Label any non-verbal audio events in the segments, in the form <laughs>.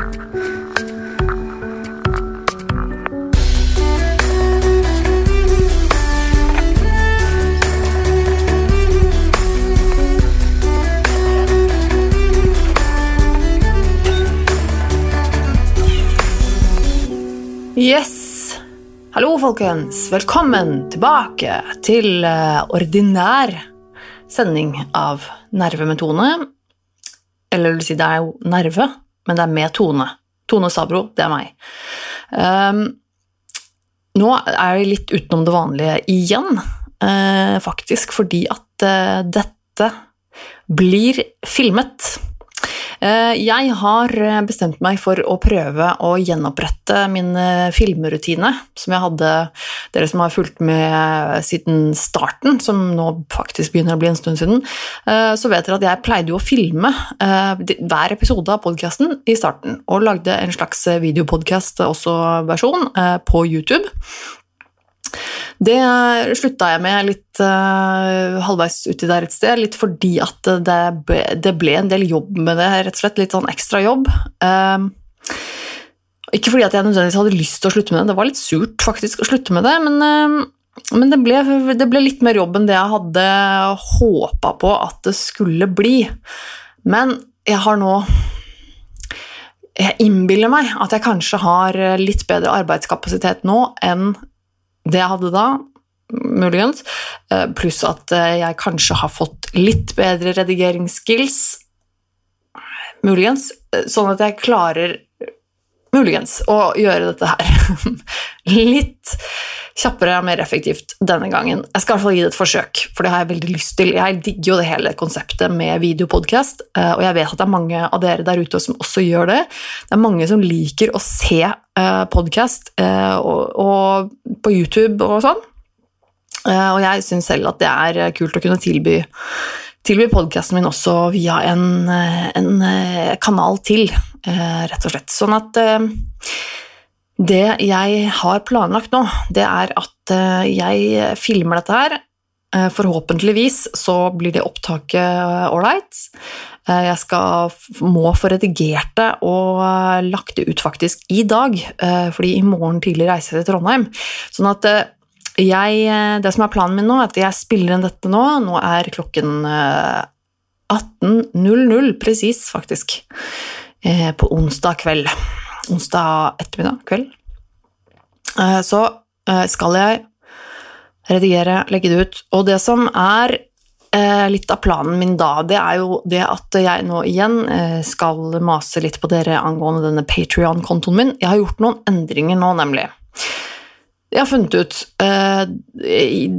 Yes! Hallo, folkens. Velkommen tilbake til eh, ordinær sending av Nerve med Tone. Eller vil si, det er jo nerve, men det er med Tone. Tone Sabro, det er meg. Um, nå er jeg litt utenom det vanlige igjen, uh, faktisk, fordi at uh, dette blir filmet. Eh, Jeg har bestemt meg for å prøve å gjenopprette min eh, filmrutine, som jeg hadde Dere som har fulgt med siden starten, som nå faktisk begynner å bli en stund siden, eh, så vet dere at jeg pleide jo å filme eh, hver episode av podkasten i starten, og lagde en slags videopodkast også versjon eh, på YouTube. Det slutta jeg med litt uh, halvveis uti der et sted, litt fordi at det ble, det ble en del jobb med det, rett og slett. Litt sånn ekstra jobb. Eh, ikke fordi at jeg nødvendigvis hadde lyst til å slutte med det, det var litt surt faktisk å slutte med det, men, eh, men det, ble, det ble litt mer jobb enn det jeg hadde håpa på at det skulle bli. Men jeg har nå Jeg innbiller meg at jeg kanskje har litt bedre arbeidskapasitet nå enn det jeg hadde da, muligens, eh, pluss at eh, jeg kanskje har fått litt bedre redigeringsskills, muligens, eh, sånn at jeg klarer, muligens, å gjøre dette her. <laughs> Litt kjappere og mer effektivt denne gangen. Jeg skal i hvert fall gi det et forsøk, for det har jeg veldig lyst til. Jeg digger jo det hele konseptet med videopodcast, eh, og jeg vet at det er mange av dere der ute som også gjør det. Det er mange som liker å se eh, podkast og på YouTube og sånn. Eh, Og jeg syns selv at det er kult å kunne tilby, tilby podkasten min også via en, eh, en eh, kanal til, eh, rett og slett. Sånn at eh, det jeg har planlagt nå, det er at eh, jeg filmer dette her. Eh, Forhåpentligvis så blir det opptaket ålreit. Eh, Jeg skal, må få redigert det og lagt det ut faktisk i dag, fordi i morgen tidlig reiser jeg til Trondheim. Sånn at jeg, det som er planen min nå, er at jeg spiller inn dette nå. Nå er klokken eh, 18.00 presis, faktisk, på onsdag kveld. Onsdag ettermiddag kveld. Eh, Så eh, skal jeg redigere, legge det ut. Og det som er eh, litt av planen min da, det er jo det at jeg nå igjen skal mase litt på dere angående denne Patrion-kontoen min. Jeg har gjort noen endringer nå, nemlig. Jeg har funnet ut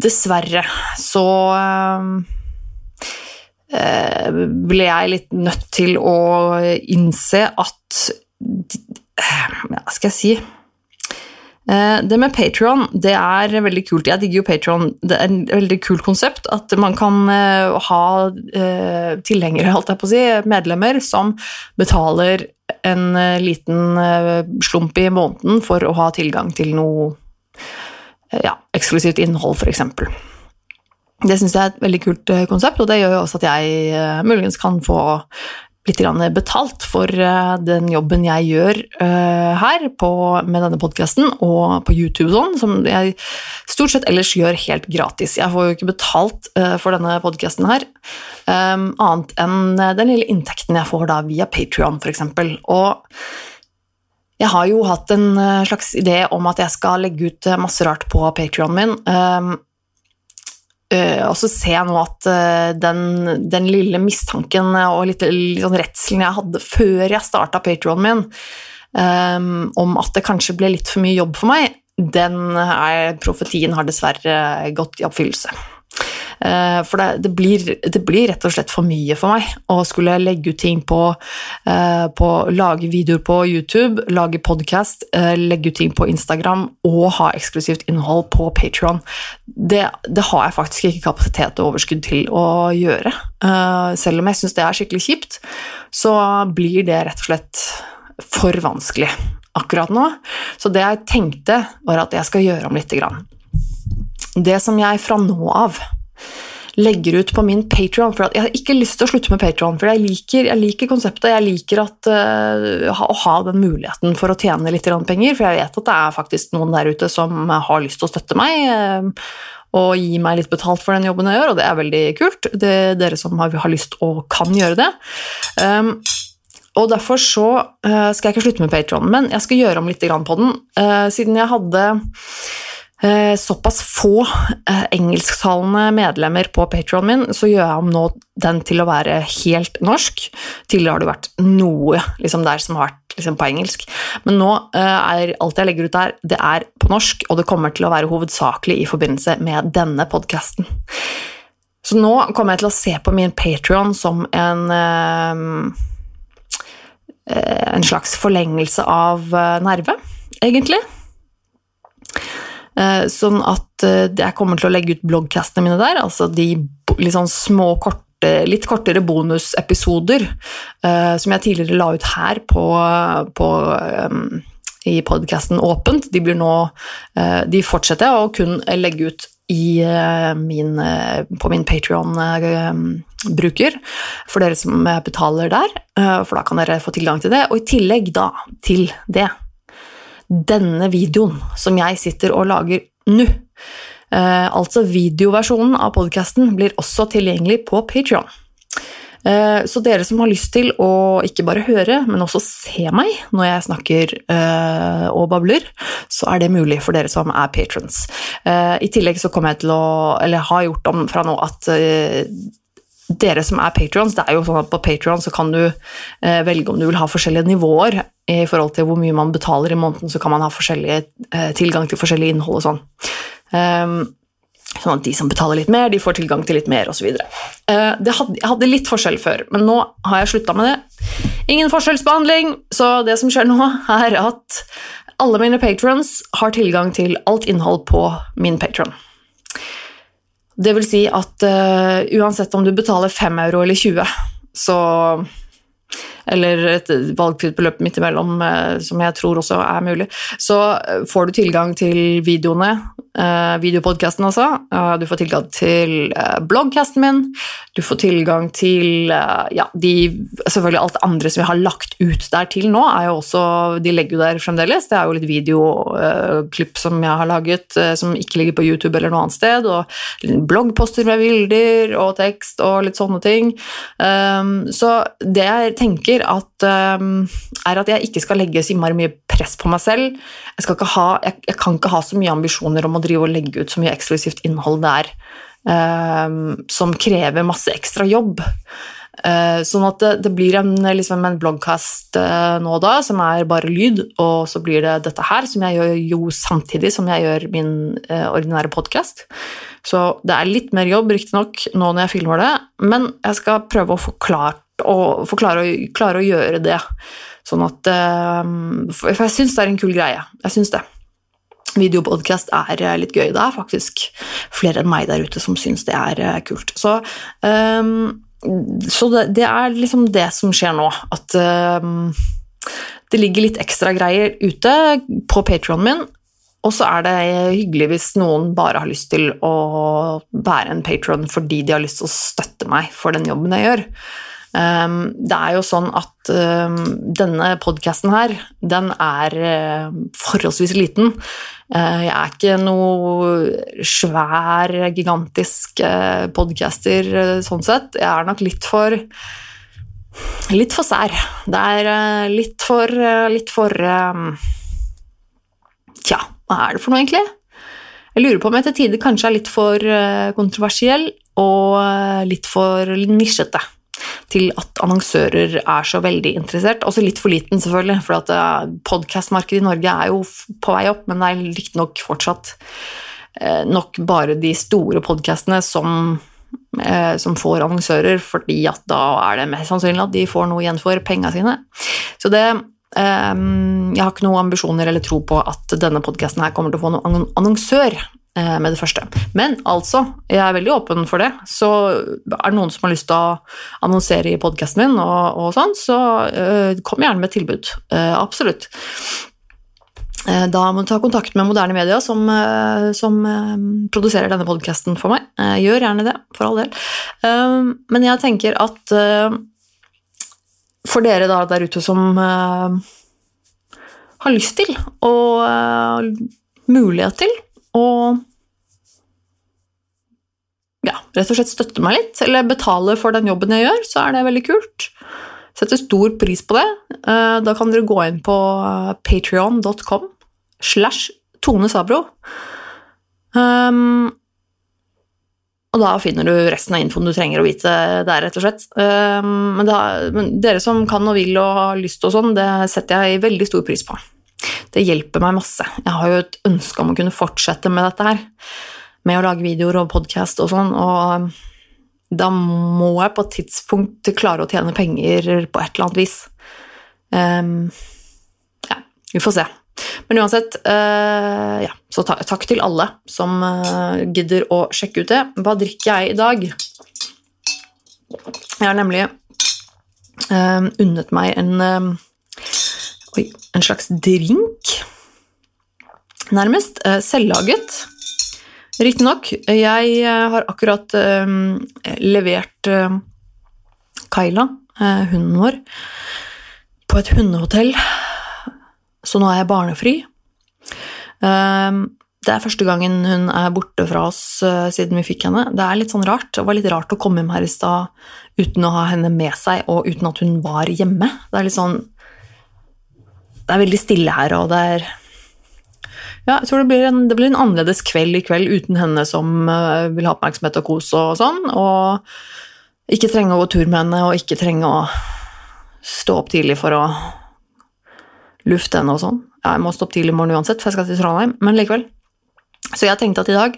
Dessverre så ble jeg litt nødt til å innse at Hva skal jeg si Eh, Det med Patron, det er veldig kult. Jeg digger jo Patron. Det er et veldig kult konsept at man kan eh, ha eh, tilhengere, holdt jeg på å si, medlemmer, som betaler en liten slump i måneden for å ha tilgang til noe ja, eksklusivt innhold, f.eks. Det syns jeg er et veldig kult konsept, og det gjør jo også at jeg muligens kan få litt betalt for eh, den jobben jeg gjør eh, her på, med denne podkasten og på YouTube, sånn, som jeg stort sett ellers gjør helt gratis. Jeg får jo ikke betalt eh, for denne podkasten her, annet enn den lille inntekten jeg får da via Patrion, f.eks. Og jeg har jo hatt en slags idé om at jeg skal legge ut masse rart på Patrionen min. Eh, og så ser jeg nå at eh, den, den lille mistanken og litt, litt sånn redselen jeg hadde før jeg starta Patrionen min, um, om at det kanskje ble litt for mye jobb for meg, den er, profetien har dessverre gått i oppfyllelse. Eh, For det, det, blir, det blir rett og slett for mye for meg å skulle legge ut ting på, eh, på Lage videoer på YouTube, lage podkast, legge ut ting på Instagram og ha eksklusivt innhold på Patron. Det, det har jeg faktisk ikke kapasitet og overskudd til å gjøre. Eh, Selv om jeg syns det er skikkelig kjipt, så blir det rett og slett for vanskelig akkurat nå. Så det jeg tenkte, var at jeg skal gjøre om lite grann. Det som jeg fra nå av legger ut på min Patron. For jeg har ikke lyst til å slutte med Patron, for jeg liker, jeg liker konseptet. Jeg liker at, uh, å ha den muligheten for å tjene litt penger, for jeg vet at det er faktisk noen der ute som har lyst til å støtte meg. Uh, og gi meg litt betalt for den jobben jeg gjør, og det er veldig kult. Det er dere som har, har lyst og kan gjøre det. Um, og Derfor så uh, skal jeg ikke slutte med Patron, men jeg skal gjøre om litt på den. Siden jeg hadde såpass få engelsktalende medlemmer på Patron min, så gjør jeg om nå den til å være helt norsk. Tidligere har det vært noe liksom der som har vært liksom, på engelsk, men nå er alt jeg legger ut der, det er på norsk, og det kommer til å være hovedsakelig i forbindelse med denne podkasten. Så nå kommer jeg til å se på min Patron som en Eh, en slags forlengelse av eh, nerve, egentlig. Eh, sånn at jeg kommer til å legge ut bloggcastene mine der, altså de litt sånn små, korte litt kortere bonusepisoder som jeg tidligere la ut her på, på i podkasten Åpent. De, blir nå, de fortsetter jeg å kun legge ut min, på min Patrion-bruker, for dere som betaler der, for da kan dere få tilgang til det. Og i tillegg da til det, denne videoen som jeg sitter og lager nå, altså videoversjonen av podkasten, blir også tilgjengelig på Patrion. Eh, så dere som har lyst til å ikke bare høre, men også se meg når jeg snakker eh, og babler, så er det mulig for dere som er patrons. Eh, I tillegg så kommer jeg til å, eller har gjort om fra nå, at dere som er patrons, det er jo sånn at på Patron så kan du velge om du vil ha forskjellige nivåer i forhold til hvor mye man betaler i måneden, så kan man ha tilgang til forskjellig innhold og sånn. Um, Sånn at de som betaler litt mer, de får tilgang til litt mer osv. Eh, jeg hadde litt forskjell før, men nå har jeg slutta med det. Ingen forskjellsbehandling, så det som skjer nå, er at alle mine patrons har tilgang til alt innhold på min patron. Det vil si at uh, uansett om du betaler 5 euro eller 20, så eller et valgfritt beløp midt imellom, uh, som jeg tror også er mulig, så får du tilgang til videoene videopodkasten også. Uh, du får tilgang til uh, bloggcasten min. Du får tilgang til ja, de, selvfølgelig alt det andre som vi har lagt ut der til nå. er jo også, De legger jo der fremdeles. Det er jo litt videoklipp som jeg har laget som ikke ligger på YouTube eller noe annet sted. Og bloggposter med bilder og tekst og litt sånne ting. Så det jeg tenker at, er at jeg ikke skal legge så innmari mye press på meg selv. Jeg, ha, jeg, jeg kan ikke ha så mye ambisjoner om å drive og legge ut så mye eksklusivt innhold der um, som krever masse ekstra jobb. Uh, sånn at det, det blir en, liksom en bloggkast uh, nå da som er bare lyd, og så blir det dette her, som jeg gjør jo samtidig som jeg gjør min uh, ordinære podkast. Så det er litt mer jobb, riktignok, nå når jeg filmer det, men jeg skal prøve å forklare, å, forklare klare å gjøre det. Sånn at For jeg syns det er en kul greie. Jeg syns det. Videopodkast er eh, litt gøy. Det er faktisk flere enn meg der ute som syns det er eh, kult. Så, um, så det, det, er liksom det som skjer nå. At um, det ligger litt ekstra greier ute på Patrionen min. Og så er det hyggelig hvis noen bare har lyst til å være en patron fordi de har lyst til å støtte meg for den jobben jeg gjør. Um, det er jo sånn at um, denne podkasten her, den er uh, forholdsvis liten. Uh, jeg er ikke noe svær, gigantisk uh, podcaster uh, sånn sett. Jeg er nok litt for Litt for sær. Det er litt for Litt for Tja, hva er det for noe, egentlig? Jeg lurer på om jeg til tider kanskje er litt for kontroversiell og litt for nisjete til at annonsører er så veldig interessert. Også litt for liten, selvfølgelig, for eh, podkastmarkedet i Norge er jo på vei opp, men det er riktignok fortsatt eh, nok bare de store podkastene som, eh, som får annonsører, fordi at da er det mest sannsynlig at de får noe igjen for penga sine. Så det jeg har ikke noen ambisjoner eller tro på at denne podkasten kommer til å få noen annonsør med det første. Men altså, jeg er veldig åpen for det. Så er det noen som har lyst til å annonsere i podkasten min, og, og, sånn, så uh, kom gjerne med et tilbud. Uh, absolutt. Uh, da må du ta kontakt med Moderne Media, som, eh, som eh, produserer denne podkasten for meg. Gjør gjerne det, for all del. Men jeg tenker at for dere da der ute som har lyst til og mulighet til å ja, rett og slett støtte meg litt, eller betale for den jobben jeg gjør, så er det veldig kult. Setter stor pris på det. Da kan dere gå inn på patrion.com slash Tone Sabro. Um, og da finner du resten av infoen du trenger å vite der, rett og slett. Um, men, da, men, dere som kan og vil og har lyst og sånn, det setter jeg veldig stor pris på. Det hjelper meg masse. Jeg har jo et ønske om å kunne fortsette med dette her. Med å lage videoer og podkast og sånn, og da må jeg på et tidspunkt klare å tjene penger på et eller annet vis. Um, ja, vi får se. Men uansett, uh, ja, så ta takk til alle som uh, gidder å sjekke ut det. Hva drikker jeg i dag? Jeg har nemlig uh, unnet meg en Oi, en slags drink, nærmest. Selvlaget. Riktignok. Jeg har akkurat levert Kaila, hunden vår, på et hundehotell så nå er jeg barnefri. Det er første gangen hun er borte fra oss eh, siden vi fikk henne. Det er litt sånn rart. Det var litt rart å komme hjem her i stad uten å ha henne med seg, og uten at hun var hjemme. Det er litt sånn Det er veldig stille her, og det er Ja, jeg tror det blir en, det blir en annerledes kveld i kveld uten henne som uh, vil ha oppmerksomhet og kos og sånn, og ikke trenge å gå tur med henne, og ikke trenge å stå opp tidlig for å lufte henne og sånn. Jeg må stå opp tidlig i morgen uansett, for jeg skal til Trondheim, men likevel. Så jeg tenkte at i dag,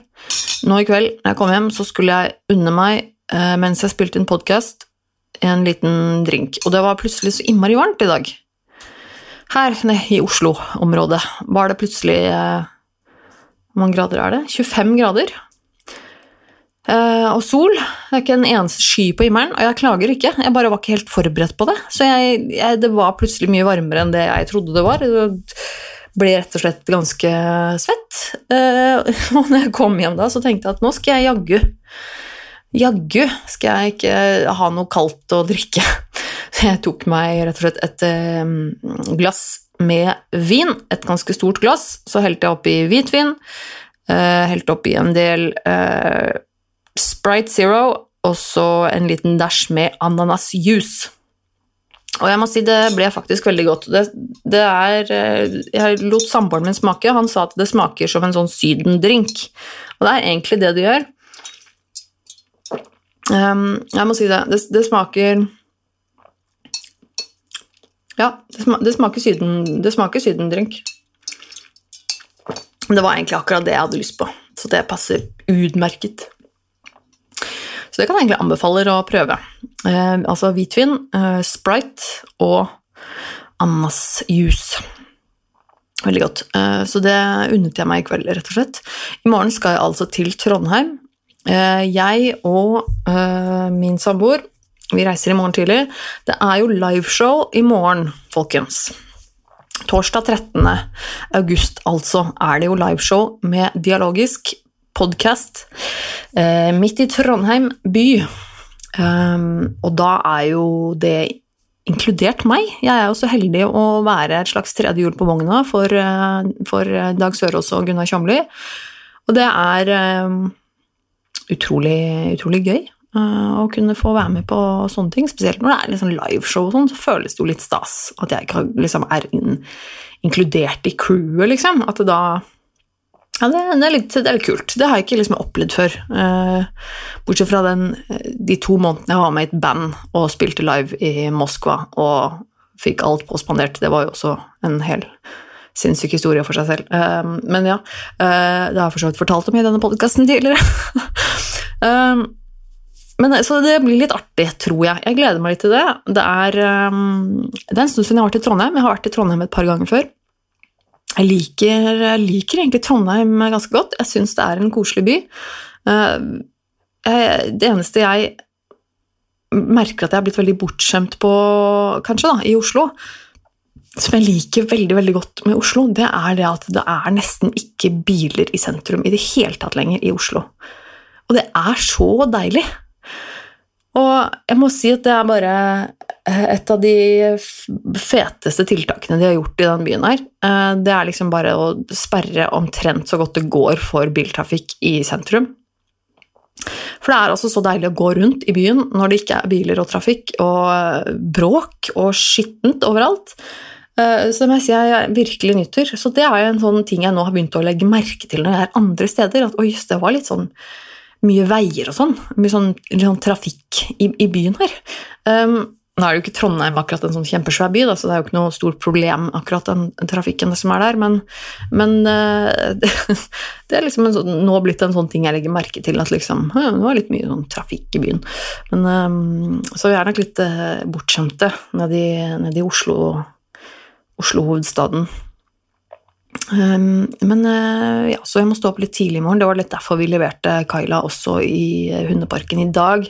nå i kveld, når jeg kom hjem, så skulle jeg unne meg, eh, mens jeg spilte inn podkast, en liten drink. Og det var plutselig så innmari varmt i dag. Her nede i Oslo-området var det plutselig eh, Hvor mange grader er det? 25 grader. Uh, og sol. Det er ikke en eneste sky på himmelen, og jeg klager ikke. Jeg bare var ikke helt forberedt på det. Så jeg, jeg, det var plutselig mye varmere enn det jeg trodde det var. Det ble rett og slett ganske svett. Uh, <laughs> og når jeg kom hjem da, så tenkte jeg at nå skal jeg jaggu Jaggu skal jeg ikke ha noe kaldt å drikke. <laughs> Så jeg tok meg rett og slett et um, glass med vin, et ganske stort glass. Så helte jeg oppi hvitvin, uh, helte oppi en del uh, Sprite Zero og så en liten dash med ananasjuice. Og jeg må si det ble faktisk veldig godt. Det, det er eh, Jeg lot samboeren min smake, han sa at det smaker som en sånn sydendrink. Og det er egentlig det det gjør. Um, jeg må si det. Det, det smaker Ja, det, smaker, syden, det smaker sydendrink. Det var egentlig akkurat det jeg hadde lyst på, så det passer utmerket. Så det kan jeg egentlig anbefale å prøve. Eh, altså hvitvin, eh, sprite og ananasjuice. Veldig godt. Eh, så det unnet jeg meg i kveld, rett og slett. I morgen skal jeg altså til Trondheim. Eh, jeg og eh, min samboer vi reiser i morgen tidlig. Det er jo liveshow i morgen, folkens. Torsdag 13. august, altså, er det jo liveshow med Dialogisk podkast eh, midt i Trondheim by. Um, og da er jo det inkludert meg. Jeg er jo så heldig å være et slags tredje hjul på vogna for, for Dag Sørås og Gunnar Kjomli. Og det er um, utrolig, utrolig gøy uh, å kunne få være med på sånne ting. Spesielt når det er liksom liveshow og sånn, så føles det jo litt stas at jeg ikke liksom er in, inkludert i crewet, liksom. At det da ja, det, det, er litt, det, er litt, kult. Det har jeg ikke liksom opplevd før. Eh, bortsett fra den, de to månedene jeg var med i et band og spilte live i Moskva og fikk alt påspandert. Det var jo også en hel sinnssyk historie for seg selv. Um, men ja, uh, det har jeg for så vidt fortalt om i denne podkasten tidligere. <laughs> men Så det blir litt artig, tror jeg. Jeg gleder meg litt til det. Det er, um, det er en stund siden jeg har vært i Trondheim. Jeg har vært i Trondheim et par ganger før. Jeg liker, jeg liker, egentlig Trondheim ganske godt. Jeg syns det er en koselig by. Eh, det eneste jeg merker at jeg har blitt veldig bortskjemt på, kanskje, da, i Oslo, som jeg liker veldig veldig godt med Oslo, det er det at det er nesten ikke biler i sentrum i det hele tatt lenger i Oslo. Og det er så deilig. Og jeg må si at det er bare eh, et av de feteste tiltakene de har gjort i den byen her. Eh, det er liksom bare å sperre omtrent så godt det går for biltrafikk i sentrum. For det er altså så deilig å gå rundt i byen når det ikke er biler og trafikk og bråk og skittent overalt. Eh, som jeg sier jeg virkelig nyter. Så det er en sånn ting jeg nå har begynt å legge merke til når jeg er andre steder. At oi, det var litt sånn mye veier og sånn. Mye sånn, sånn trafikk i, i, byen her. Um, nå er det jo ikke Trondheim akkurat en sånn kjempesvær by, da, så det er jo ikke noe stort problem, akkurat den trafikken som er der, men, men uh, det, <laughs> det, er liksom sånn, nå blitt en sånn ting jeg legger merke til, at liksom Nå er det litt mye sånn trafikk i byen. Men, um, så vi er nok litt uh, bortskjemte nede i, ned i Oslo Oslo-hovedstaden. Um, men uh, ja, så jeg må stå opp litt tidlig i morgen. Det var litt derfor vi leverte Kaila også i uh, hundeparken i dag.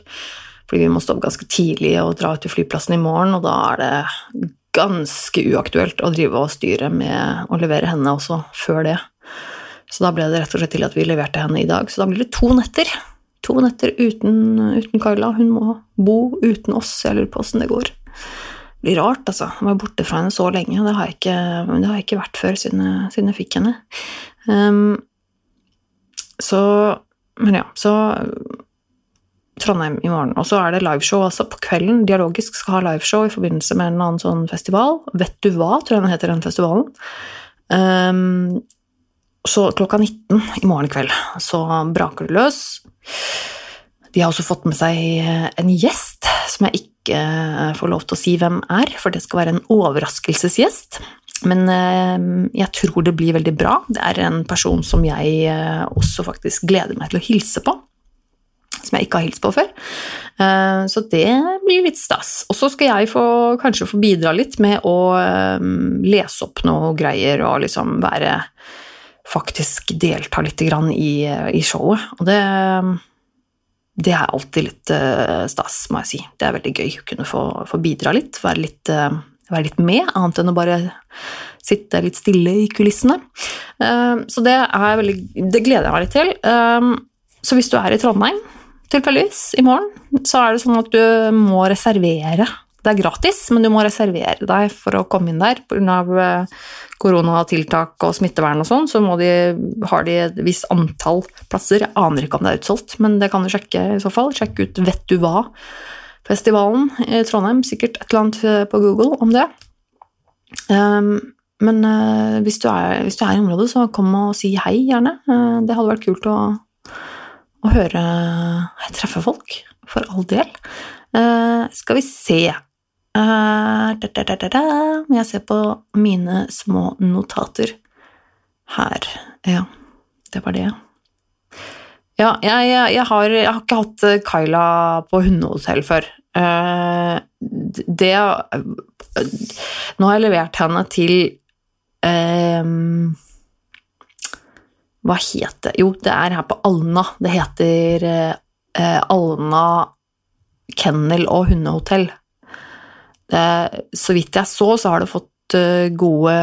Fordi vi må stå opp ganske tidlig og dra ut til flyplassen i morgen, og da er det ganske uaktuelt å drive og styre med å levere henne også før det. Så da ble det rett og slett til at vi leverte henne i dag. Så da blir det to netter. To netter uten, uten Kaila. Hun må bo uten oss. Jeg lurer på åssen det går blir rart, altså. Jeg var borte fra henne så lenge. Det har jeg ikke, har jeg ikke vært før siden, siden jeg fikk henne. Um, så Men ja, så Trondheim i morgen. Og så er det liveshow altså på kvelden. Dialogisk skal ha liveshow i forbindelse med en annen sånn festival. Vet du hva, tror jeg den heter, den festivalen. Um, så klokka 19 i morgen kveld så braker det løs. De har også fått med seg en gjest som jeg ikke ikke eh, får lov til å si hvem er, for det skal være en overraskelsesgjest. Men eh, jeg tror det blir veldig bra. Det er en person som jeg eh, også faktisk gleder meg til å hilse på. Som jeg ikke har hilst på før. Så det blir litt stas. Og så skal jeg få, kanskje få bidra litt med å lese opp noe greier og liksom være Faktisk delta litt i, i showet. Og det det er alltid litt uh, stas, må jeg si. Det er veldig gøy å kunne få, få bidra litt, være litt, uh, være litt, med, annet enn å bare sitte litt stille i kulissene. Uh, så det, veldig, det, gleder jeg meg litt til. så hvis du er i Trondheim tilfeldigvis i morgen, så er det sånn at du må reservere det er gratis, men du må reservere deg for å komme inn der. Pga. Eh, koronatiltak og smittevern og sånn, så de, har de et visst antall plasser. Jeg aner ikke om det er utsolgt, men det kan du sjekke i så fall. Sjekk ut Vet du hva-festivalen i Trondheim. Sikkert et eller annet eh, på Google om det. Um, men uh, hvis, du er, hvis, du er, i området, så kom og si hei, gjerne. Det hadde vært kult å, å høre treffe folk, for all del. Uh, skal vi se Uh, da, da, da, jeg ser på mine små notater her. Ja, det var det. Ja, jeg, jeg, har, jeg har, ikke hatt eh, Kyla på hundehotell før. Uh, det Nå har jeg levert henne til Hva het det Jo, det er her på Alna. Det heter uh, Alna kennel og hundehotell. Det, så vidt jeg så, så har det fått uh, gode,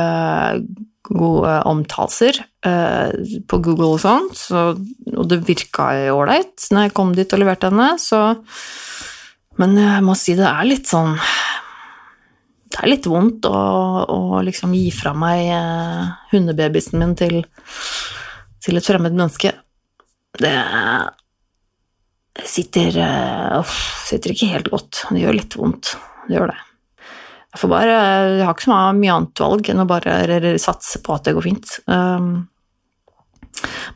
gode omtalelser uh, på Google og sånt, så, og det virka ålreit når jeg kom dit og leverte henne, så Men jeg må si det er litt sånn Det er litt vondt å, å liksom gi fra meg uh, hundebabysen min til, til et fremmed menneske. Det sitter, uh, sitter ikke helt godt. Det gjør litt vondt. Det gjør det. Jeg, bare, jeg har ikke så mye annet valg enn å bare satse på at det går fint. Um,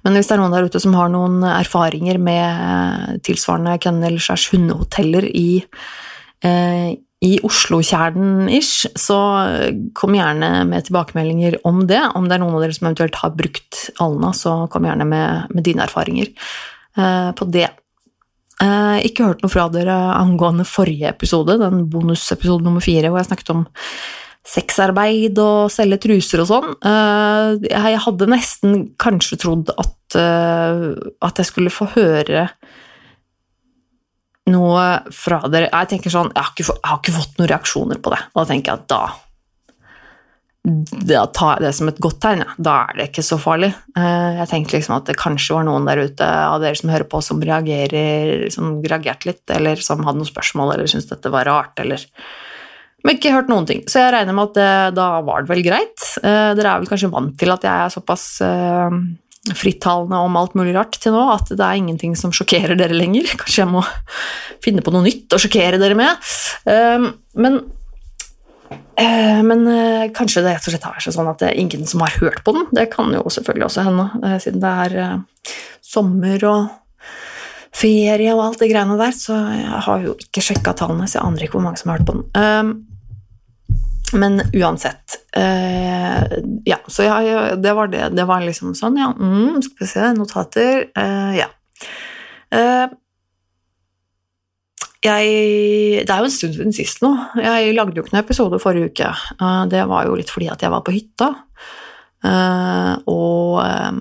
men hvis det er noen der ute som har noen erfaringer med tilsvarende kennel- slash hundehoteller i, eh, i Oslo-kjernen-ish, så kom gjerne med tilbakemeldinger om det. Om det er noen av dere som eventuelt har brukt Alna, så kom gjerne med, med dine erfaringer eh, på det. Eh, ikke hørt noe fra dere angående forrige episode, den bonusepisode nummer fire, hvor jeg snakket om sexarbeid og selge truser og sånn. Eh, jeg hadde nesten kanskje trodd at, eh, at jeg skulle få høre noe fra dere Jeg tenker sånn, jeg har, ikke, jeg har ikke fått noen reaksjoner på det. Da tenker jeg at da da tar jeg det som et godt tegn. Ja. Da er det ikke så farlig. Eh, jeg tenkte liksom at det kanskje var noen der ute av dere som hører på, som reagerer, som reagerte litt, eller som hadde noen spørsmål, eller syntes dette var rart, eller Men ikke hørt noen ting. Så jeg regner med at det, da var det vel greit. Eh, dere er vel kanskje vant til at jeg er såpass frittalende om alt mulig rart til nå, at det er ingenting som sjokkerer dere lenger. <laughs> Kanskje jeg må finne på noe nytt å sjokkere dere med. Men Eh, men eh, kanskje det rett og slett er sånn at det er ingen som har hørt på den. Det kan jo selvfølgelig også hende, eh, siden det er sommer og ferie og alt det greiene der. Så jeg har jo ikke sjekka tallene, så jeg aner ikke hvor mange som har hørt på den. Men uansett Ja, så jeg, det var det. Det var liksom sånn, ja. Mm, skal vi se, notater. Ja jeg, det er jo en stund siden sist nå. Jeg lagde jo ikke noen episode forrige uke. Eh, det var jo litt fordi at jeg var på hytta. Eh, og eh,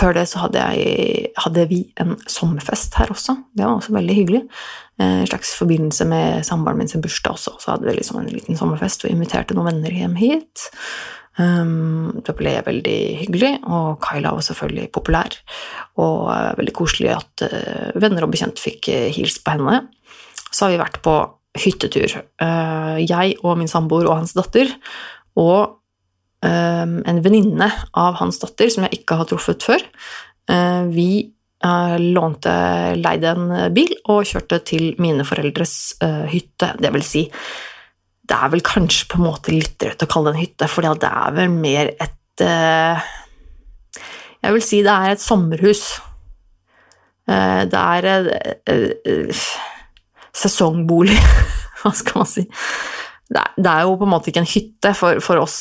før det så hadde, jeg, hadde vi en sommerfest her også. Det var også veldig hyggelig. En slags forbindelse med samboeren min sin bursdag også. Så hadde vi liksom en liten sommerfest og inviterte noen venner hjem hit. Det ble veldig hyggelig, og Kyla var selvfølgelig populær. Og veldig koselig at venner og bekjente fikk hilst på henne så har vi vært på hyttetur. Eh, jeg og min samboer og hans datter, og eh, en venninne av hans datter som jeg ikke har truffet før. Eh, vi lånte, leide en bil og kjørte til mine foreldres hytte. Det vil si, det er vel kanskje på en måte litt drøyt å kalle det en hytte, for det er vel mer et Jeg vil si det er et sommerhus. Det er sesongbolig. <laughs> Hva skal man si? Det er, jo på en måte ikke en hytte for, for, oss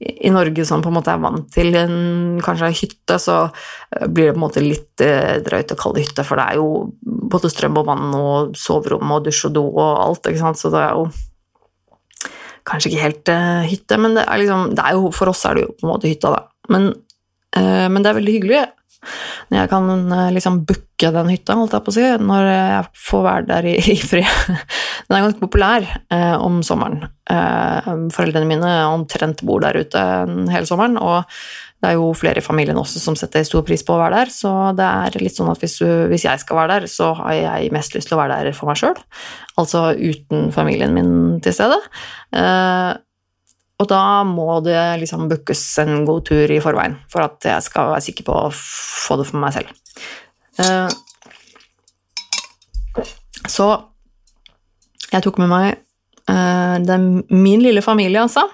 i Norge som på en måte er vant til en, kanskje en hytte, så eh, blir det på en måte litt eh, drøyt å kalle det hytte, for det er jo både strøm og vann og soverom og dusj og do og alt, ikke sant, så det er jo kanskje ikke helt uh, hytte, men det er liksom det er jo, For oss er det jo på en måte hytta, da. Men, men det er veldig hyggelig. Når jeg kan uh, liksom booke den hytta, holdt jeg på å si, når jeg får være der i, i fred. <laughs> Den er ganske populær eh, om sommeren. Eh, foreldrene mine omtrent bor der ute hele sommeren, og det er jo flere i familien også som setter stor pris på å være der, så det er litt sånn at hvis, du, hvis jeg skal være der, så har jeg mest lyst til å være der for meg sjøl, altså uten familien min til stede. Eh, og da må det liksom bookes en god tur i forveien for at jeg skal være sikker på å få det for meg selv. Eh, så jeg tok med meg eh, min lille familie, altså.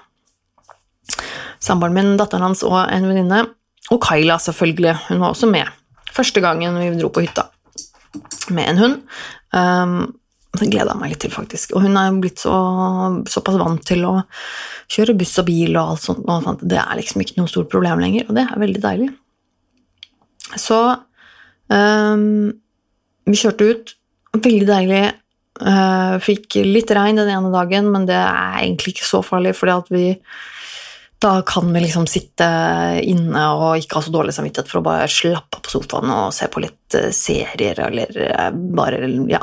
Samboeren min, datteren hans og en venninne. Og Kaila, selvfølgelig. Hun var også med. Første gangen vi dro på hytta med en hund. Det gleder jeg meg litt til, faktisk. Og hun er blitt så, såpass vant til å kjøre buss og bil og alt sånt, og sånt. Det er liksom ikke noe stort problem lenger, og det er veldig deilig. Så um, vi kjørte ut. Veldig deilig. Uh, fikk litt regn den ene dagen, men det er egentlig ikke så farlig, fordi at vi da kan vi liksom sitte inne og ikke ha så dårlig samvittighet for å bare slappe av på sofaen og se på litt eh, serier eller eh, bare ja,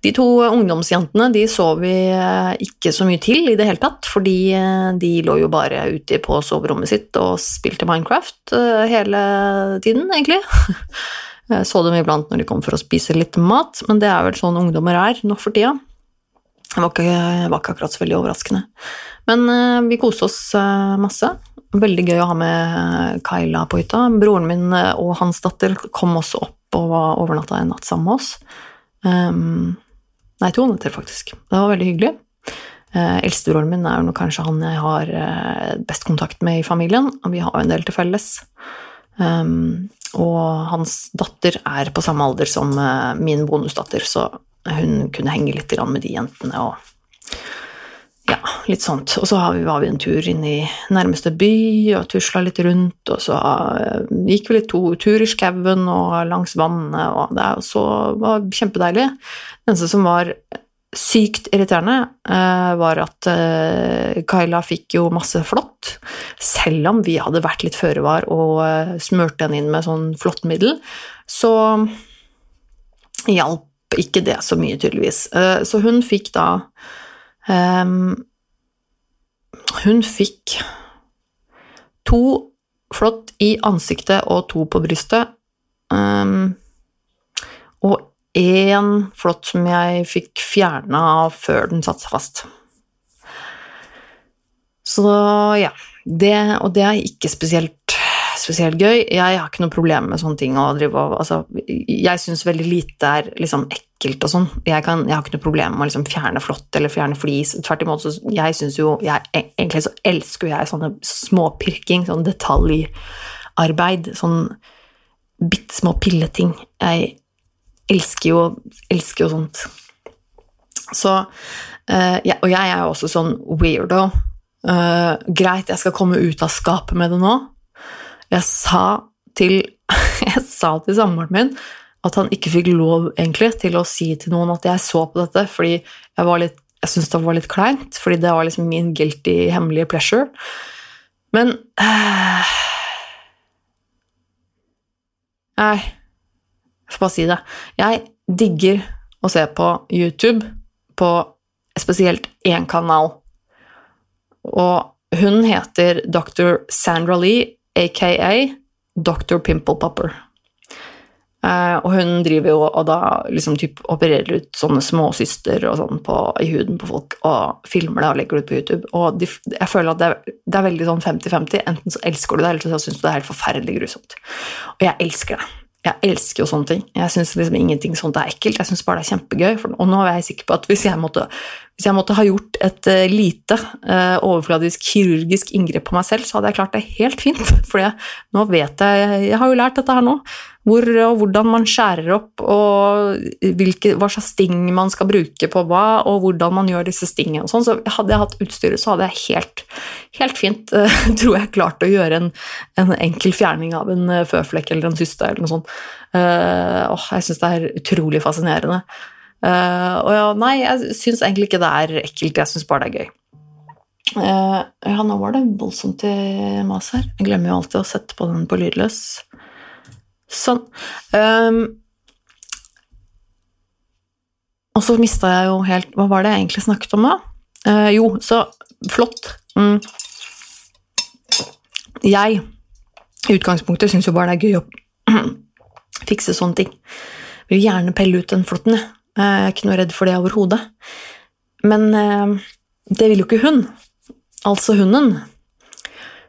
de to ungdomsjentene de så vi eh, ikke så mye til i det hele tatt, fordi eh, de lå jo bare ute på soverommet sitt og spilte Minecraft eh, hele tiden, egentlig. <laughs> Så dem iblant når de kom for å spise litt mat, men det er vel sånn ungdommer er nå for tida. Det var var ikke akkurat så veldig overraskende. Men vi koste oss masse. Veldig gøy å ha med Kyla på hytta. Broren min og hans datter kom også opp og var overnatta en natt sammen med oss. Um, Nei, to netter, faktisk. Det var veldig hyggelig. Eh, Eldstebroren min er jo kanskje han jeg har eh, best kontakt med i familien, og vi har jo en del til felles. Um, og hans datter er på samme alder som uh, min bonusdatter, så hun kunne henge litt med de jentene og ja, litt sånt. Og så var vi en tur inn i nærmeste by og tusla litt rundt, og så uh, gikk vi litt to tur i skauen og langs vannet, og det så, var kjempedeilig. Det eneste som var sykt irriterende, uh, var at Kaila fikk jo masse flått. Selv om vi hadde vært litt føre var og smurte henne inn med sånn flåttmiddel, så hjalp ikke det så mye, tydeligvis. så hun fikk da Um, hun fikk to flott i ansiktet og to på brystet. Um, og én flott som jeg fikk fjerna før den satte seg fast. Så ja. Det, og det er ikke spesielt, spesielt gøy. Jeg har ikke noe problem med sånne ting. Drive, altså, jeg syns veldig lite er liksom ekkelt og sånn. Jeg, jeg, har ikke noe problem med å liksom fjerne flått eller fjerne flis. Tvert imot, så jeg syns jo jeg, Egentlig så elsker jeg sånne småpirking, sånn detaljarbeid. Sånn bitte små pilleting. Jeg elsker jo, elsker jo sånt. Så uh, jeg, Og jeg er jo også sånn weirdo. Uh, greit, jeg skal komme ut av skapet med det nå. Jeg sa til, <laughs> jeg sa til samboeren min at han ikke fikk lov egentlig til å si til noen at jeg så på dette, fordi jeg, jeg syntes det var litt kleint, fordi det var liksom min guilty, hemmelige pleasure. Men øh, <sighs> Nei, jeg får bare si det. Jeg digger å se på YouTube på spesielt én kanal og hun heter dr. Sandra Lee, aka Dr. Pimple Popper. Uh, og hun driver jo og da liksom typ opererer ut sånne småsyster og sånn på, i huden på folk og filmer det og legger det ut på YouTube. Og de, jeg føler at det er, det er veldig sånn 50-50. Enten så elsker du det, eller så syns du det er helt forferdelig grusomt. Og jeg elsker det. Jeg elsker jo sånne ting. Jeg syns liksom ingenting sånt er ekkelt. Jeg syns bare det er kjempegøy. Og nå er jeg sikker på at hvis jeg måtte hvis jeg måtte ha gjort et uh, lite uh, overfladisk kirurgisk inngrep på meg selv, så hadde jeg klart det helt fint. <laughs> For nå vet jeg Jeg har jo lært dette her nå. Hvor og hvordan man skjærer opp, og hvilke, hva slags sting man skal bruke på hva, og hvordan man gjør disse stingene sånn. Så hadde jeg hatt utstyret, så hadde jeg helt, helt fint, uh, <laughs> tror jeg, klart å gjøre en, en enkel fjerning av en føflekk eller en syste eller noe sånt. åh, jeg syns det er utrolig fascinerende. Uh, og ja, nei, jeg syns egentlig ikke det er ekkelt, jeg syns bare det er gøy. Uh, ja, nå var det voldsomt i mas her. Jeg glemmer jo alltid å sette på den på lydløs. Sånn. Um, og så mista jeg jo helt Hva var det jeg egentlig snakket om, da? Uh, jo, så flott. Mm. Jeg i utgangspunktet syns jo bare det er gøy å <clears throat> fikse sånne ting. Vil gjerne pelle ut den flåtten, jeg. Jeg er ikke noe redd for det overhodet. Men uh, det vil jo ikke hun. Altså hunden.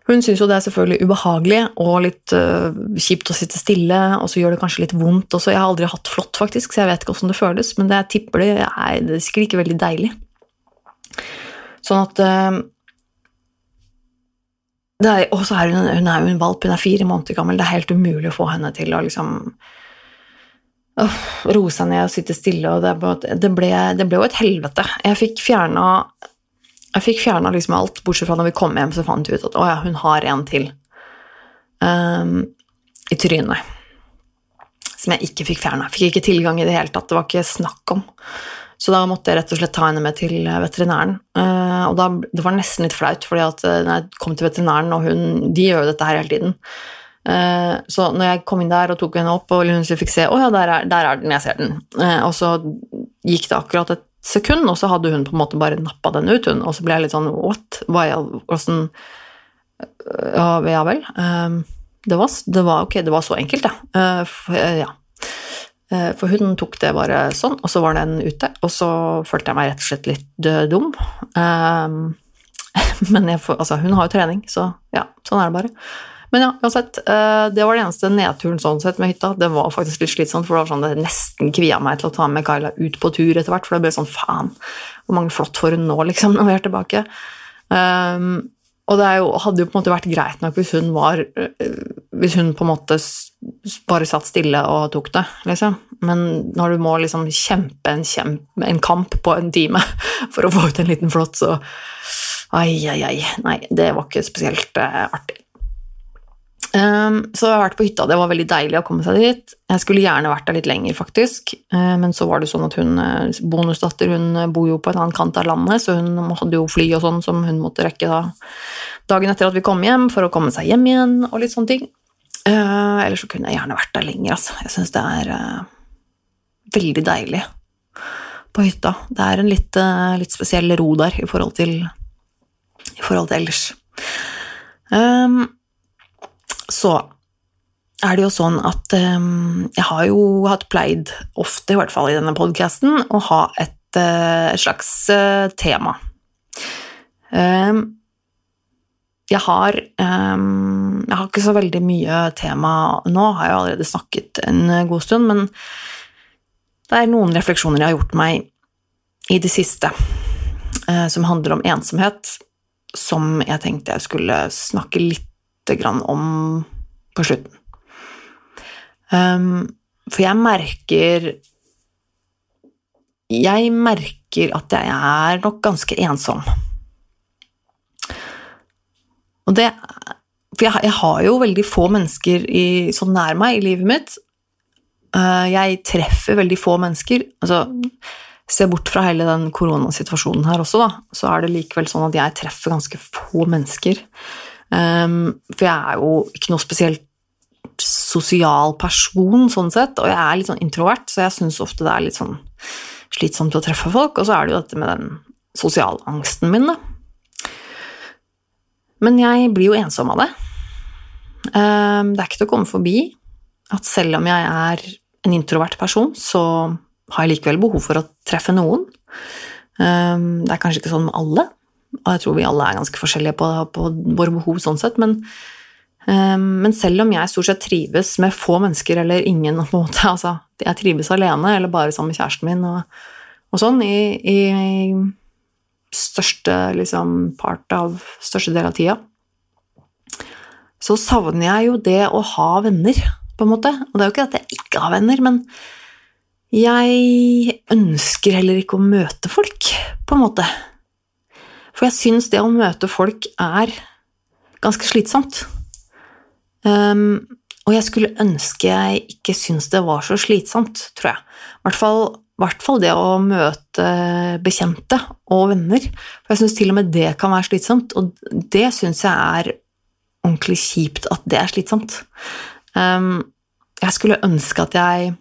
Hun syns jo det er selvfølgelig ubehagelig og litt uh, kjipt å sitte stille, og så gjør det kanskje litt vondt også. Jeg har aldri hatt flått, faktisk, så jeg vet ikke åssen det føles, men det jeg tipper det er, det er sikkert ikke veldig deilig. Sånn at uh, Og så er hun, hun er jo en valp, hun er fire måneder gammel, det er helt umulig å få henne til å liksom øh, roe seg ned og sitte stille, og det, ble, det ble, jo et helvete. Jeg fikk fjerna jeg fikk fjerna liksom alt, bortsett fra når vi kom hjem, så fant vi ut at å ja, hun har en til um, i trynet. Som jeg ikke fikk fjerna. Fikk ikke tilgang i det hele tatt. Det var ikke snakk om. Så da måtte jeg rett og slett ta henne med til veterinæren. Uh, og da, det var nesten litt flaut, fordi at uh, når jeg kom til veterinæren, og hun De gjør jo dette her hele tiden. Uh, så når jeg kom inn der og tok henne opp, og hun fikk se Å ja, der er, der er, den, jeg ser den. Uh, og så gikk det akkurat et sekund, og så hadde hun på en måte bare nappa den ut, hun. Og så ble jeg litt sånn what? Hva åssen ja, ja, vel. Eh, det var, det var, ok, det var så enkelt, ja. ja. For hun tok det bare sånn, og så var den ute. Og så følte jeg meg rett og slett litt dum. <laughs> Men jeg, altså, hun har jo trening, så ja, sånn er det bare. Men ja, uansett. Eh, det var det eneste nedturen sånn sett med hytta. Det var faktisk litt slitsomt, for det var sånn det nesten kvia meg til å ta med Kyla ut på tur etter hvert, for det ble sånn faen, hvor mange flott får hun nå, liksom, når vi er tilbake? Um, og det jo, hadde jo på en måte vært greit nok hvis hun var eh, Hvis hun på en måte bare satt stille og tok det, liksom. Men når du må liksom kjempe en, kjempe, en kamp på en time <laughs> for å få ut en liten flått, så Ai, ai, ai. Nei, det var ikke spesielt uh, artig. Um, så jeg har vært på hytta, det var veldig deilig å komme seg dit. Jeg skulle gjerne vært der litt lenger, faktisk, uh, men så var det sånn at hun, uh, bonusdatter hun uh, bor jo på en annen kant av landet, så hun hadde jo fly og sånn som hun måtte rekke da dagen etter at vi kom hjem, for å komme seg hjem igjen og litt sånne ting. Uh, Eller så kunne jeg gjerne vært der lenger, altså. Jeg syns det er veldig deilig på hytta. Det er en litt, litt spesiell ro der i forhold til i forhold til ellers. Um, så er det jo sånn at um, jeg har jo hatt pleid, ofte i hvert fall i denne podkasten, å ha et, uh, slags uh, tema. Um, jeg har um, Jeg har ikke så veldig mye tema nå, har jeg allerede snakket en god stund, men det er noen refleksjoner jeg har gjort meg i det siste, uh, som handler om ensomhet, som jeg tenkte jeg skulle snakke litt om på slutten. Um, for jeg merker Jeg merker at jeg er nok ganske ensom. Og det For jeg, jeg har jo veldig få mennesker i, sånn nær meg i livet mitt. Uh, jeg treffer veldig få mennesker. Altså, Se bort fra hele den koronasituasjonen her også, da, så er det likevel sånn at jeg treffer ganske få mennesker. Um, for jeg er jo ikke noe spesielt sosial person, sånn sett, og jeg er litt sånn introvert, så jeg syns ofte det er litt sånn slitsomt å treffe folk, og så er det jo dette med den sosialangsten min, da. Men jeg blir jo ensom av det. Um, det er ikke til å komme forbi at selv om jeg er en introvert person, så har jeg likevel behov for å treffe noen. Um, det er kanskje ikke sånn med alle, og jeg tror vi alle er ganske forskjellige på, på våre behov sånn sett, men, um, men, selv om jeg stort sett trives med få mennesker eller ingen på en måte, altså jeg trives alene eller bare sammen med kjæresten min og, og sånn i, i, største liksom part av største del av tida, så savner jeg jo det å ha venner, på en måte. Og det er jo ikke at jeg ikke har venner, men jeg ønsker heller ikke å møte folk, på en måte. For jeg syns det å møte folk er ganske slitsomt. Um, og jeg skulle ønske jeg ikke syntes det var så slitsomt, tror jeg. I hvert fall, hvert fall det å møte bekjente og venner. For jeg syns til og med det kan være slitsomt, og det syns jeg er ordentlig kjipt at det er slitsomt. Um, jeg skulle ønske at jeg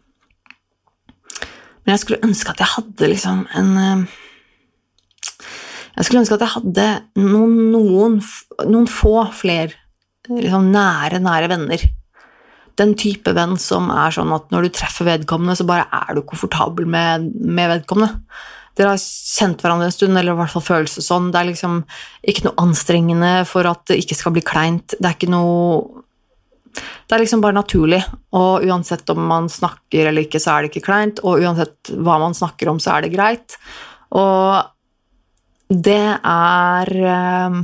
Men jeg skulle ønske at jeg hadde liksom en jeg skulle ønske at jeg hadde noen, noen, noen få flere liksom nære, nære venner. Den type venn som er sånn at når du treffer vedkommende, så bare er du komfortabel med, med vedkommende. Dere har kjent hverandre en stund, eller i hvert fall føles det sånn. Det er liksom ikke noe anstrengende for at det ikke skal bli kleint. Det er ikke noe Det er liksom bare naturlig, og uansett om man snakker eller ikke, så er det ikke kleint, og uansett hva man snakker om, så er det greit. Og det er eh,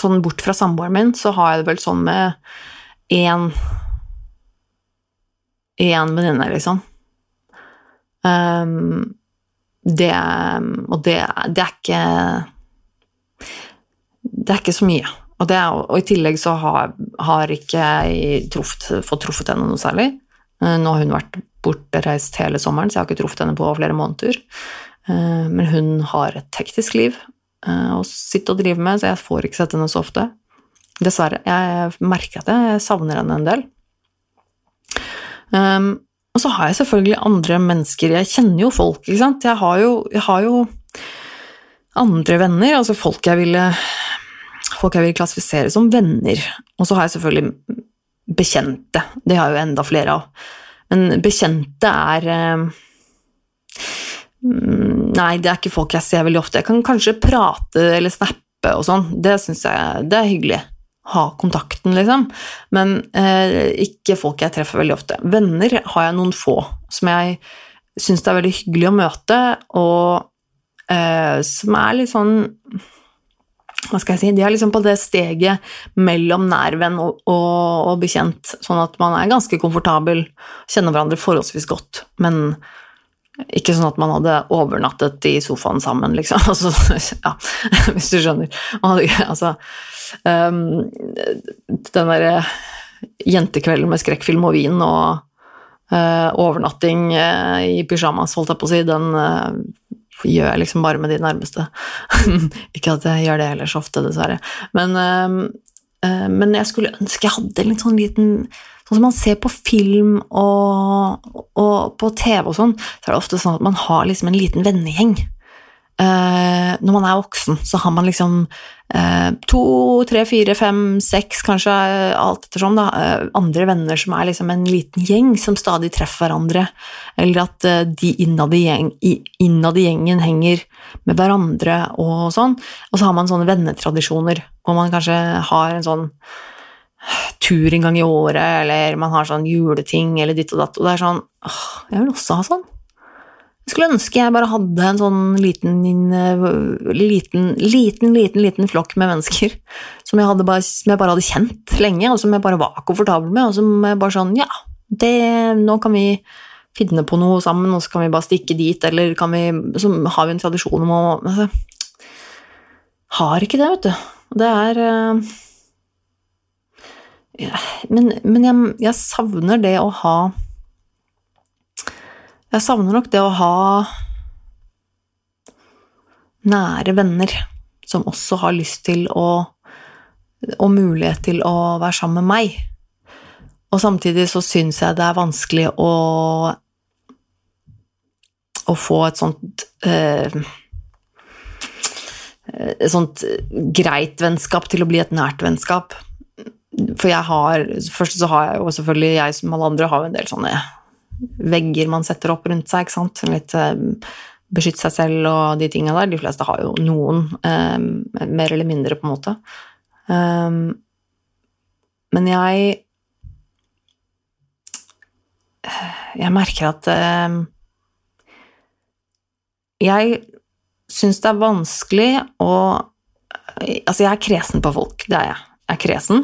Sånn bort fra samboeren min, så har jeg det vel sånn med én Én venninne, liksom. Um, det Og det, det, er ikke Det er ikke så mye. Og, det, og i tillegg så har, har ikke jeg truffet, fått truffet henne noe særlig. Eh, nå har hun vært bortreist hele sommeren, så jeg har ikke truffet henne på flere måneder. Eh, men hun har et hektisk liv eh, å sitte og drive med, så jeg får ikke sett henne så ofte. Dessverre. Jeg merker at jeg savner henne en del. Um, og så har jeg selvfølgelig andre mennesker Jeg kjenner jo folk, ikke sant. Jeg har jo, jeg har jo andre venner, altså folk jeg ville Folk jeg vil klassifisere som venner. Og så har jeg selvfølgelig bekjente. Det har jeg jo enda flere av. Men bekjente er eh, nei, det er ikke folk jeg ser veldig ofte. Jeg kan kanskje prate eller snappe og sånn. Det syns jeg det er hyggelig. Ha kontakten, liksom. Men eh, ikke folk jeg treffer veldig ofte. Venner har jeg noen få som jeg syns det er veldig hyggelig å møte, og eh, som er litt sånn hva skal jeg si, De er liksom på det steget mellom nærvenn og, og, og bekjent, sånn at man er ganske komfortabel, kjenner hverandre forholdsvis godt, men ikke sånn at man hadde overnattet i sofaen sammen, liksom. <laughs> Altså, ja, hvis du skjønner. Altså, um, den derre jentekvelden med skrekkfilm og vin og uh, overnatting uh, i pysjamas, holdt jeg på å si, den uh, gjør jeg liksom bare med de nærmeste. <laughs> ikke at jeg gjør det heller så ofte, dessverre. Men, men jeg skulle ønske jeg hadde en sånn liten Sånn som man ser på film og, og på TV og sånn, så er det ofte sånn at man har liksom en liten vennegjeng. eh, Når man er voksen, så har man liksom eh, to, tre, fire, fem, seks, kanskje alt ettersom, da, eh, andre venner som er liksom en liten gjeng som stadig treffer hverandre, eller at eh, de innad i, gjeng, innad i gjengen henger med hverandre og sånn. Og så har man sånne vennetradisjoner, hvor man kanskje har en sånn tur en gang i året, eller man har sånn juleting eller ditt og datt, og det er sånn åh, Jeg vil også ha sånn. Jeg skulle ønske jeg bare hadde en sånn liten, liten, liten, liten, liten flokk med mennesker som jeg, bare, som jeg, bare, hadde kjent lenge, og som jeg bare var komfortabel med, og som jeg bare sånn Ja, det, nå kan vi finne på noe sammen, og så kan vi bare stikke dit, eller kan vi Så har vi en tradisjon om å altså, Har ikke det, vet du. Det er uh, men, men jeg, jeg, savner det å ha Jeg savner nok det å ha nære venner som også har lyst til å Og mulighet til å være sammen med meg. Og samtidig så syns jeg det er vanskelig å å få et sånt eh, et sånt greit vennskap til å bli et nært vennskap. For jeg har Først så har jeg jo selvfølgelig, jeg som alle andre, har jo en del sånne vegger man setter opp rundt seg, ikke sant. Litt eh, beskytte seg selv og de tinga der. De fleste har jo noen, eh, mer eller mindre, på en måte. Um, men jeg Jeg merker at eh, Jeg syns det er vanskelig å Altså, jeg er kresen på folk, det er jeg. Jeg er kresen.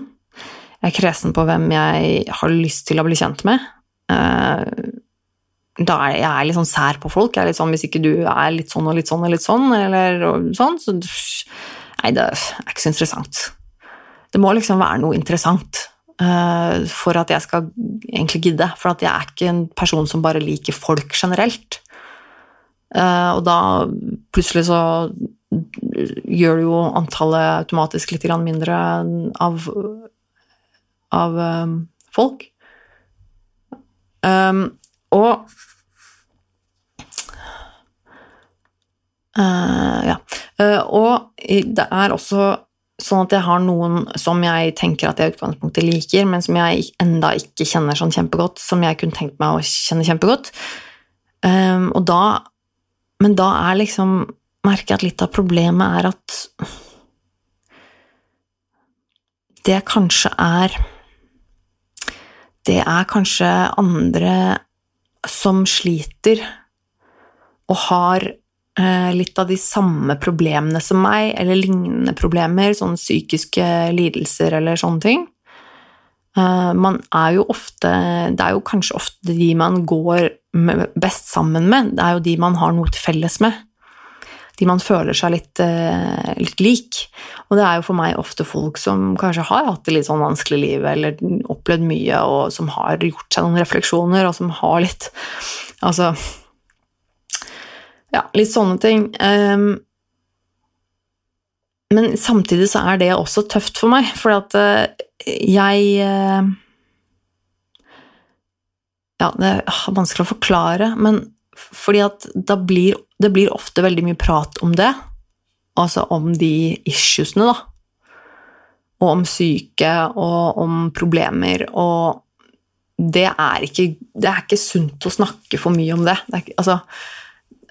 Jeg er kresen på hvem jeg har lyst til å bli kjent med. Eh, da er jeg litt sånn sær på folk. Jeg er litt sånn, Hvis ikke du er litt sånn og litt sånn og litt sånn, eller sånn, så Nei, det er ikke så interessant. Det må liksom være noe interessant uh, for at jeg skal egentlig gidde. For at jeg er ikke en person som bare liker folk generelt. Uh, og da plutselig så gjør det jo antallet automatisk litt mindre av av um, folk. Um, og uh, Ja. Uh, og det er også sånn at jeg har noen som jeg tenker at jeg i utgangspunktet liker, men som jeg enda ikke kjenner sånn kjempegodt, som jeg kunne tenkt meg å kjenne kjempegodt. Um, og da Men da er liksom Merker jeg at litt av problemet er at det kanskje er det er kanskje andre som sliter og har eh, litt av de samme problemene som meg, eller lignende problemer, sånne psykiske lidelser eller sånne ting. Eh, man er jo ofte Det er jo kanskje ofte de man går best sammen med, det er jo de man har noe til felles med de man føler seg litt, eh, litt, lik. Og det er jo for meg ofte folk som kanskje har hatt det litt sånn vanskelig liv, eller opplevd mye, og som har gjort seg noen refleksjoner, og som har litt Altså Ja, litt sånne ting. Um, men samtidig så er det også tøft for meg, for at uh, jeg uh, Ja, det er vanskelig å forklare, men fordi at da blir, det blir ofte veldig mye prat om det, altså om de issuesene, da. Og om syke, og om problemer, og det er ikke, det er ikke sunt å snakke for mye om det. det ikke, altså,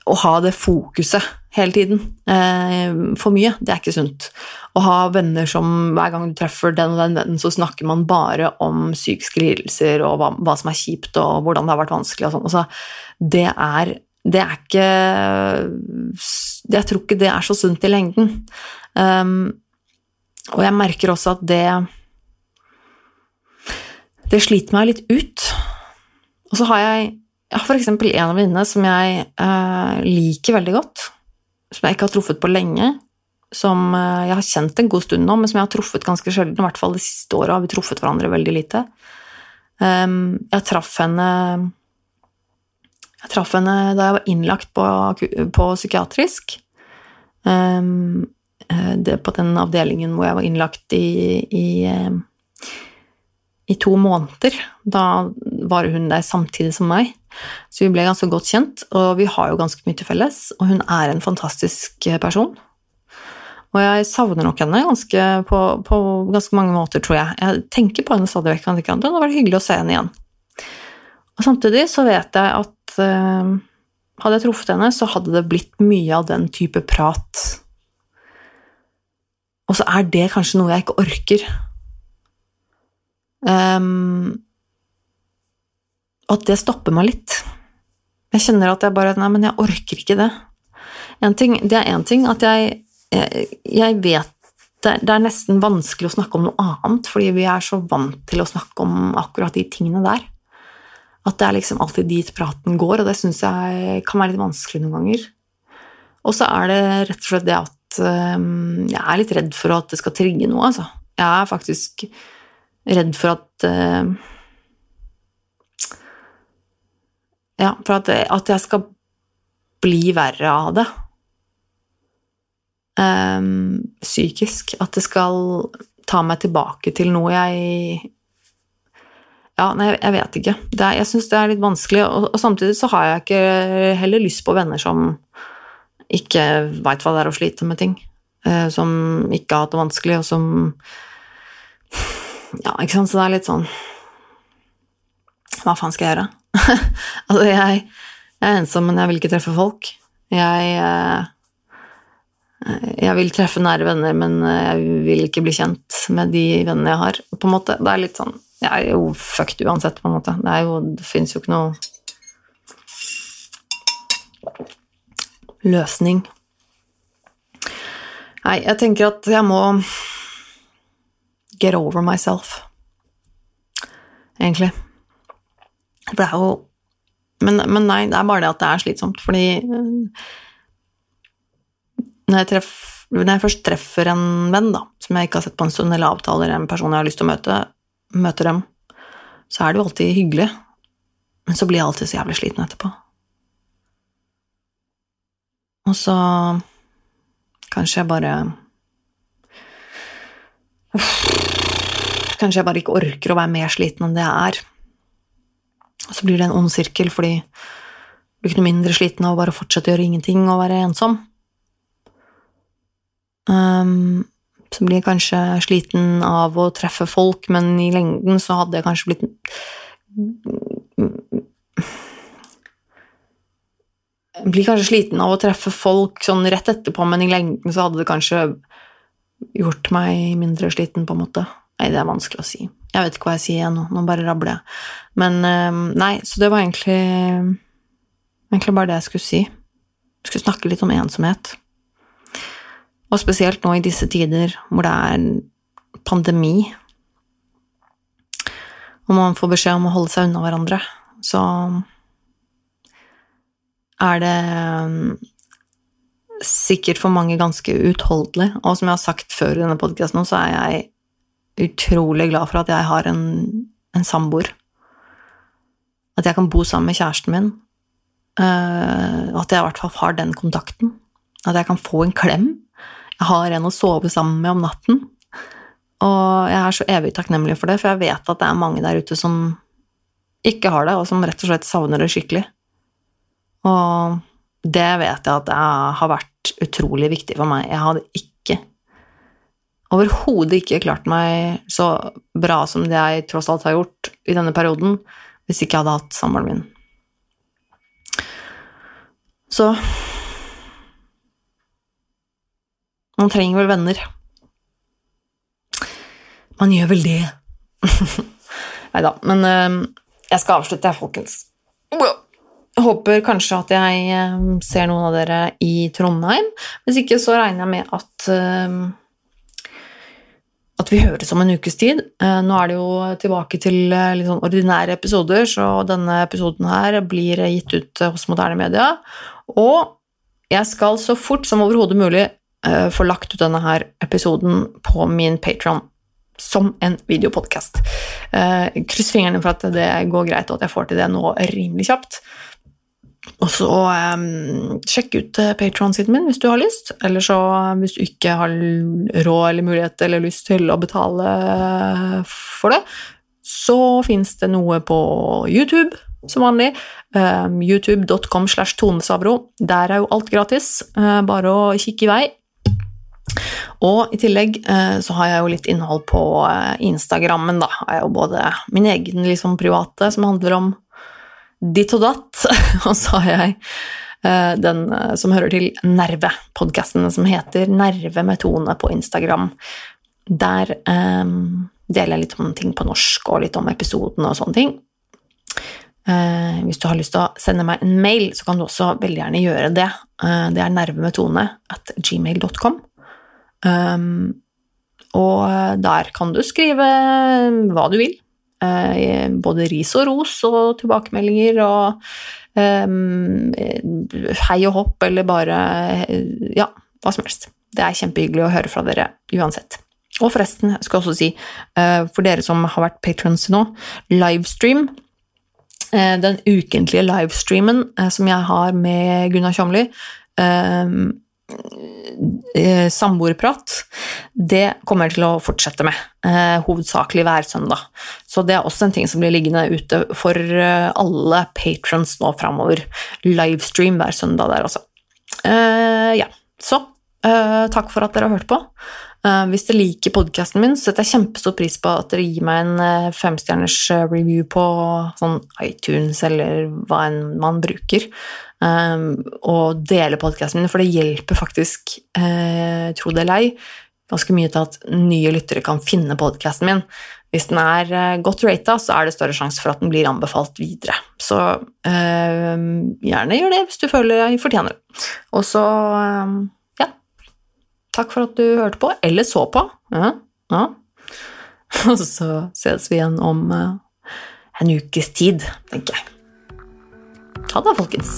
å ha det fokuset hele tiden eh, for mye, det er ikke sunt. Å ha venner som hver gang du treffer den og den vennen, så snakker man bare om psykiske lidelser og hva, hva som er kjipt og hvordan det har vært vanskelig og sånn. Altså, det er det er ikke Jeg tror ikke det er så sunt i lengden. Um, og jeg merker også at det Det sliter meg litt ut. Og så har jeg, jeg har f.eks. en av venninnene som jeg uh, liker veldig godt. Som jeg ikke har truffet på lenge. Som uh, jeg har kjent en god stund nå, men som jeg har truffet ganske sjelden. I hvert fall det siste året har vi truffet hverandre veldig lite. Um, jeg traff henne jeg traff henne da jeg var innlagt på, på psykiatrisk. Um, det, på den avdelingen hvor jeg var innlagt i, i, eh, i, to måneder. Da var hun der samtidig som meg. Så vi ble ganske godt kjent, og vi har jo ganske mye til felles. Og hun er en fantastisk person. Og jeg savner nok henne ganske, på, på, ganske mange måter, tror jeg. Jeg tenker på henne stadig vekk. Det hadde vært hyggelig å se henne igjen. Og samtidig så vet jeg at uh, hadde jeg truffet henne, så hadde det blitt mye av den type prat. Og så er det kanskje noe jeg ikke orker. Um, at det stopper meg litt. Jeg kjenner at jeg bare Nei, men jeg orker ikke det. Ting, det er én ting at jeg jeg vet det, det er nesten vanskelig å snakke om noe annet, fordi vi er så vant til å snakke om akkurat de tingene der. At det er liksom alltid dit praten går, og det syns jeg kan være litt vanskelig noen ganger. Og så er det rett og slett det at um, jeg er litt redd for at det skal trigge noe, altså. Jeg er faktisk redd for at uh, Ja, for at, at jeg skal bli verre av det um, psykisk. At det skal ta meg tilbake til noe jeg Ja, nei, jeg vet ikke. Er, jeg syns det er litt vanskelig, og, og, samtidig så har jeg ikke heller lyst på venner som ikke veit hva det er å slite med ting. Eh, som ikke har hatt det vanskelig, og som Ja, ikke sant, så det er litt sånn Hva faen skal jeg gjøre? <laughs> altså, jeg, jeg, er ensom, men jeg vil ikke treffe folk. Jeg eh, jeg vil treffe nære venner, men jeg vil ikke bli kjent med de vennene jeg har. på en måte. Det er litt sånn Jeg er jo fucked uansett, på en måte. Det, jo, det fins jo ikke noe løsning. Nei, jeg tenker at jeg må get over myself, egentlig. For det er jo men, men, nei, det er bare det at det er slitsomt, fordi når jeg, treff, når jeg, først treffer en venn da, som jeg ikke har sett på en stund, eller avtaler en person jeg har lyst til å møte, møter dem, så er det jo alltid hyggelig. Men så blir jeg alltid så jævlig sliten etterpå. Og så kanskje jeg bare Kanskje jeg bare ikke orker å være mer sliten enn det jeg er. Og så blir det en ond sirkel, fordi du blir ikke noe mindre sliten av å bare fortsette å gjøre ingenting og være ensom. Um, så blir jeg kanskje sliten av å treffe folk, men i lengden så hadde jeg kanskje blitt jeg blir kanskje sliten av å treffe folk sånn rett etterpå, men i lengden så hadde det kanskje gjort meg mindre sliten, på en måte. Nei, det er vanskelig å si. Jeg vet ikke hva jeg sier nå, nå bare rabler jeg. Men ehm, nei, så det var egentlig, egentlig bare det jeg skulle si. Jeg skulle snakke litt om ensomhet. Og spesielt nå i disse tider hvor det er pandemi, og man får beskjed om å holde seg unna hverandre, så er det um, sikkert for mange ganske uutholdelig. Og som jeg har sagt før i denne podkasten, så er jeg utrolig glad for at jeg har en, en samboer. At jeg kan bo sammen med kjæresten min. Uh, at jeg i hvert fall har den kontakten. At jeg kan få en klem. Jeg har en å sove sammen med om natten. Og jeg er så evig takknemlig for det, for jeg vet at det er mange der ute som ikke har det, og som rett og slett savner det skikkelig. Og det vet jeg at det har vært utrolig viktig for meg. Jeg hadde ikke overhodet ikke klart meg så bra som det jeg tross alt har gjort i denne perioden, hvis ikke jeg hadde hatt samboeren min. Så Man trenger vel venner. Man gjør vel det. <laughs> Nei da, men uh, jeg skal avslutte, folkens. Jeg håper kanskje at jeg uh, ser noen av dere i Trondheim. Hvis ikke så regner jeg med at uh, at vi høres om en ukes tid. Nå er det jo tilbake til litt sånn ordinære episoder, så denne episoden her blir gitt ut hos moderne media. Og jeg skal så fort som overhodet mulig få lagt ut denne her episoden på min Patron som en videopodkast. Uh, kryss fingrene for at det går greit, og at jeg får til det nå rimelig kjapt. Og så um, sjekk ut Patron-siden min hvis du har lyst. Eller så, hvis du ikke har råd eller mulighet eller lyst til å betale for det, Så fins det noe på YouTube, som vanlig. Um, YouTube.com slash tonesavro. Der er jo alt gratis. Uh, bare å kikke i vei. Og i tillegg uh, så har jeg jo litt innhold på uh, Instagrammen, da. Jeg har jo både min egen liksom private, som handler om ditt og datt, <laughs> og så har jeg den som hører til Nerve, podkasten som heter Nerve med Tone på Instagram. Der um, deler jeg litt om ting på norsk og litt om episoden og sånne ting. Uh, hvis du har lyst til å sende meg en mail, så kan du også veldig gjerne gjøre det. Uh, det er nervemedtone at gmail.com. Um, og der kan du skrive hva du vil. Uh, både ris og ros og tilbakemeldinger og um, hei og hopp, eller bare ja, hva som helst. Det er kjempehyggelig å høre fra dere uansett. Og forresten, jeg skal også si, for dere som har vært patrons nå, livestream Eh, den ukentlige livestreamen som jeg har med Gunnar Kjomli, eh, samboerprat, det kommer jeg til å fortsette med, hovedsakelig hver søndag. Så det er også en ting som blir liggende ute for alle patrons nå framover. Livestream hver søndag der, altså. ja, så takk for at dere har hørt på. Uh, hvis dere liker podkasten min, så setter jeg kjempestor pris på at dere gir meg en uh, femstjerners uh, review på sånn iTunes eller hva enn man bruker, og deler podkasten min, for det hjelper faktisk, tro det eller ei, ganske mye til at nye lyttere kan finne podkasten min. Hvis den er godt rata, så er det større sjanse for at den blir anbefalt videre. Så gjerne gjør det hvis du føler jeg fortjener det. Og så Takk for at du hørte på, eller så på. Ja, ja. <laughs> Og så ses vi igjen om uh, en ukes tid, tenker jeg. Ha det, folkens.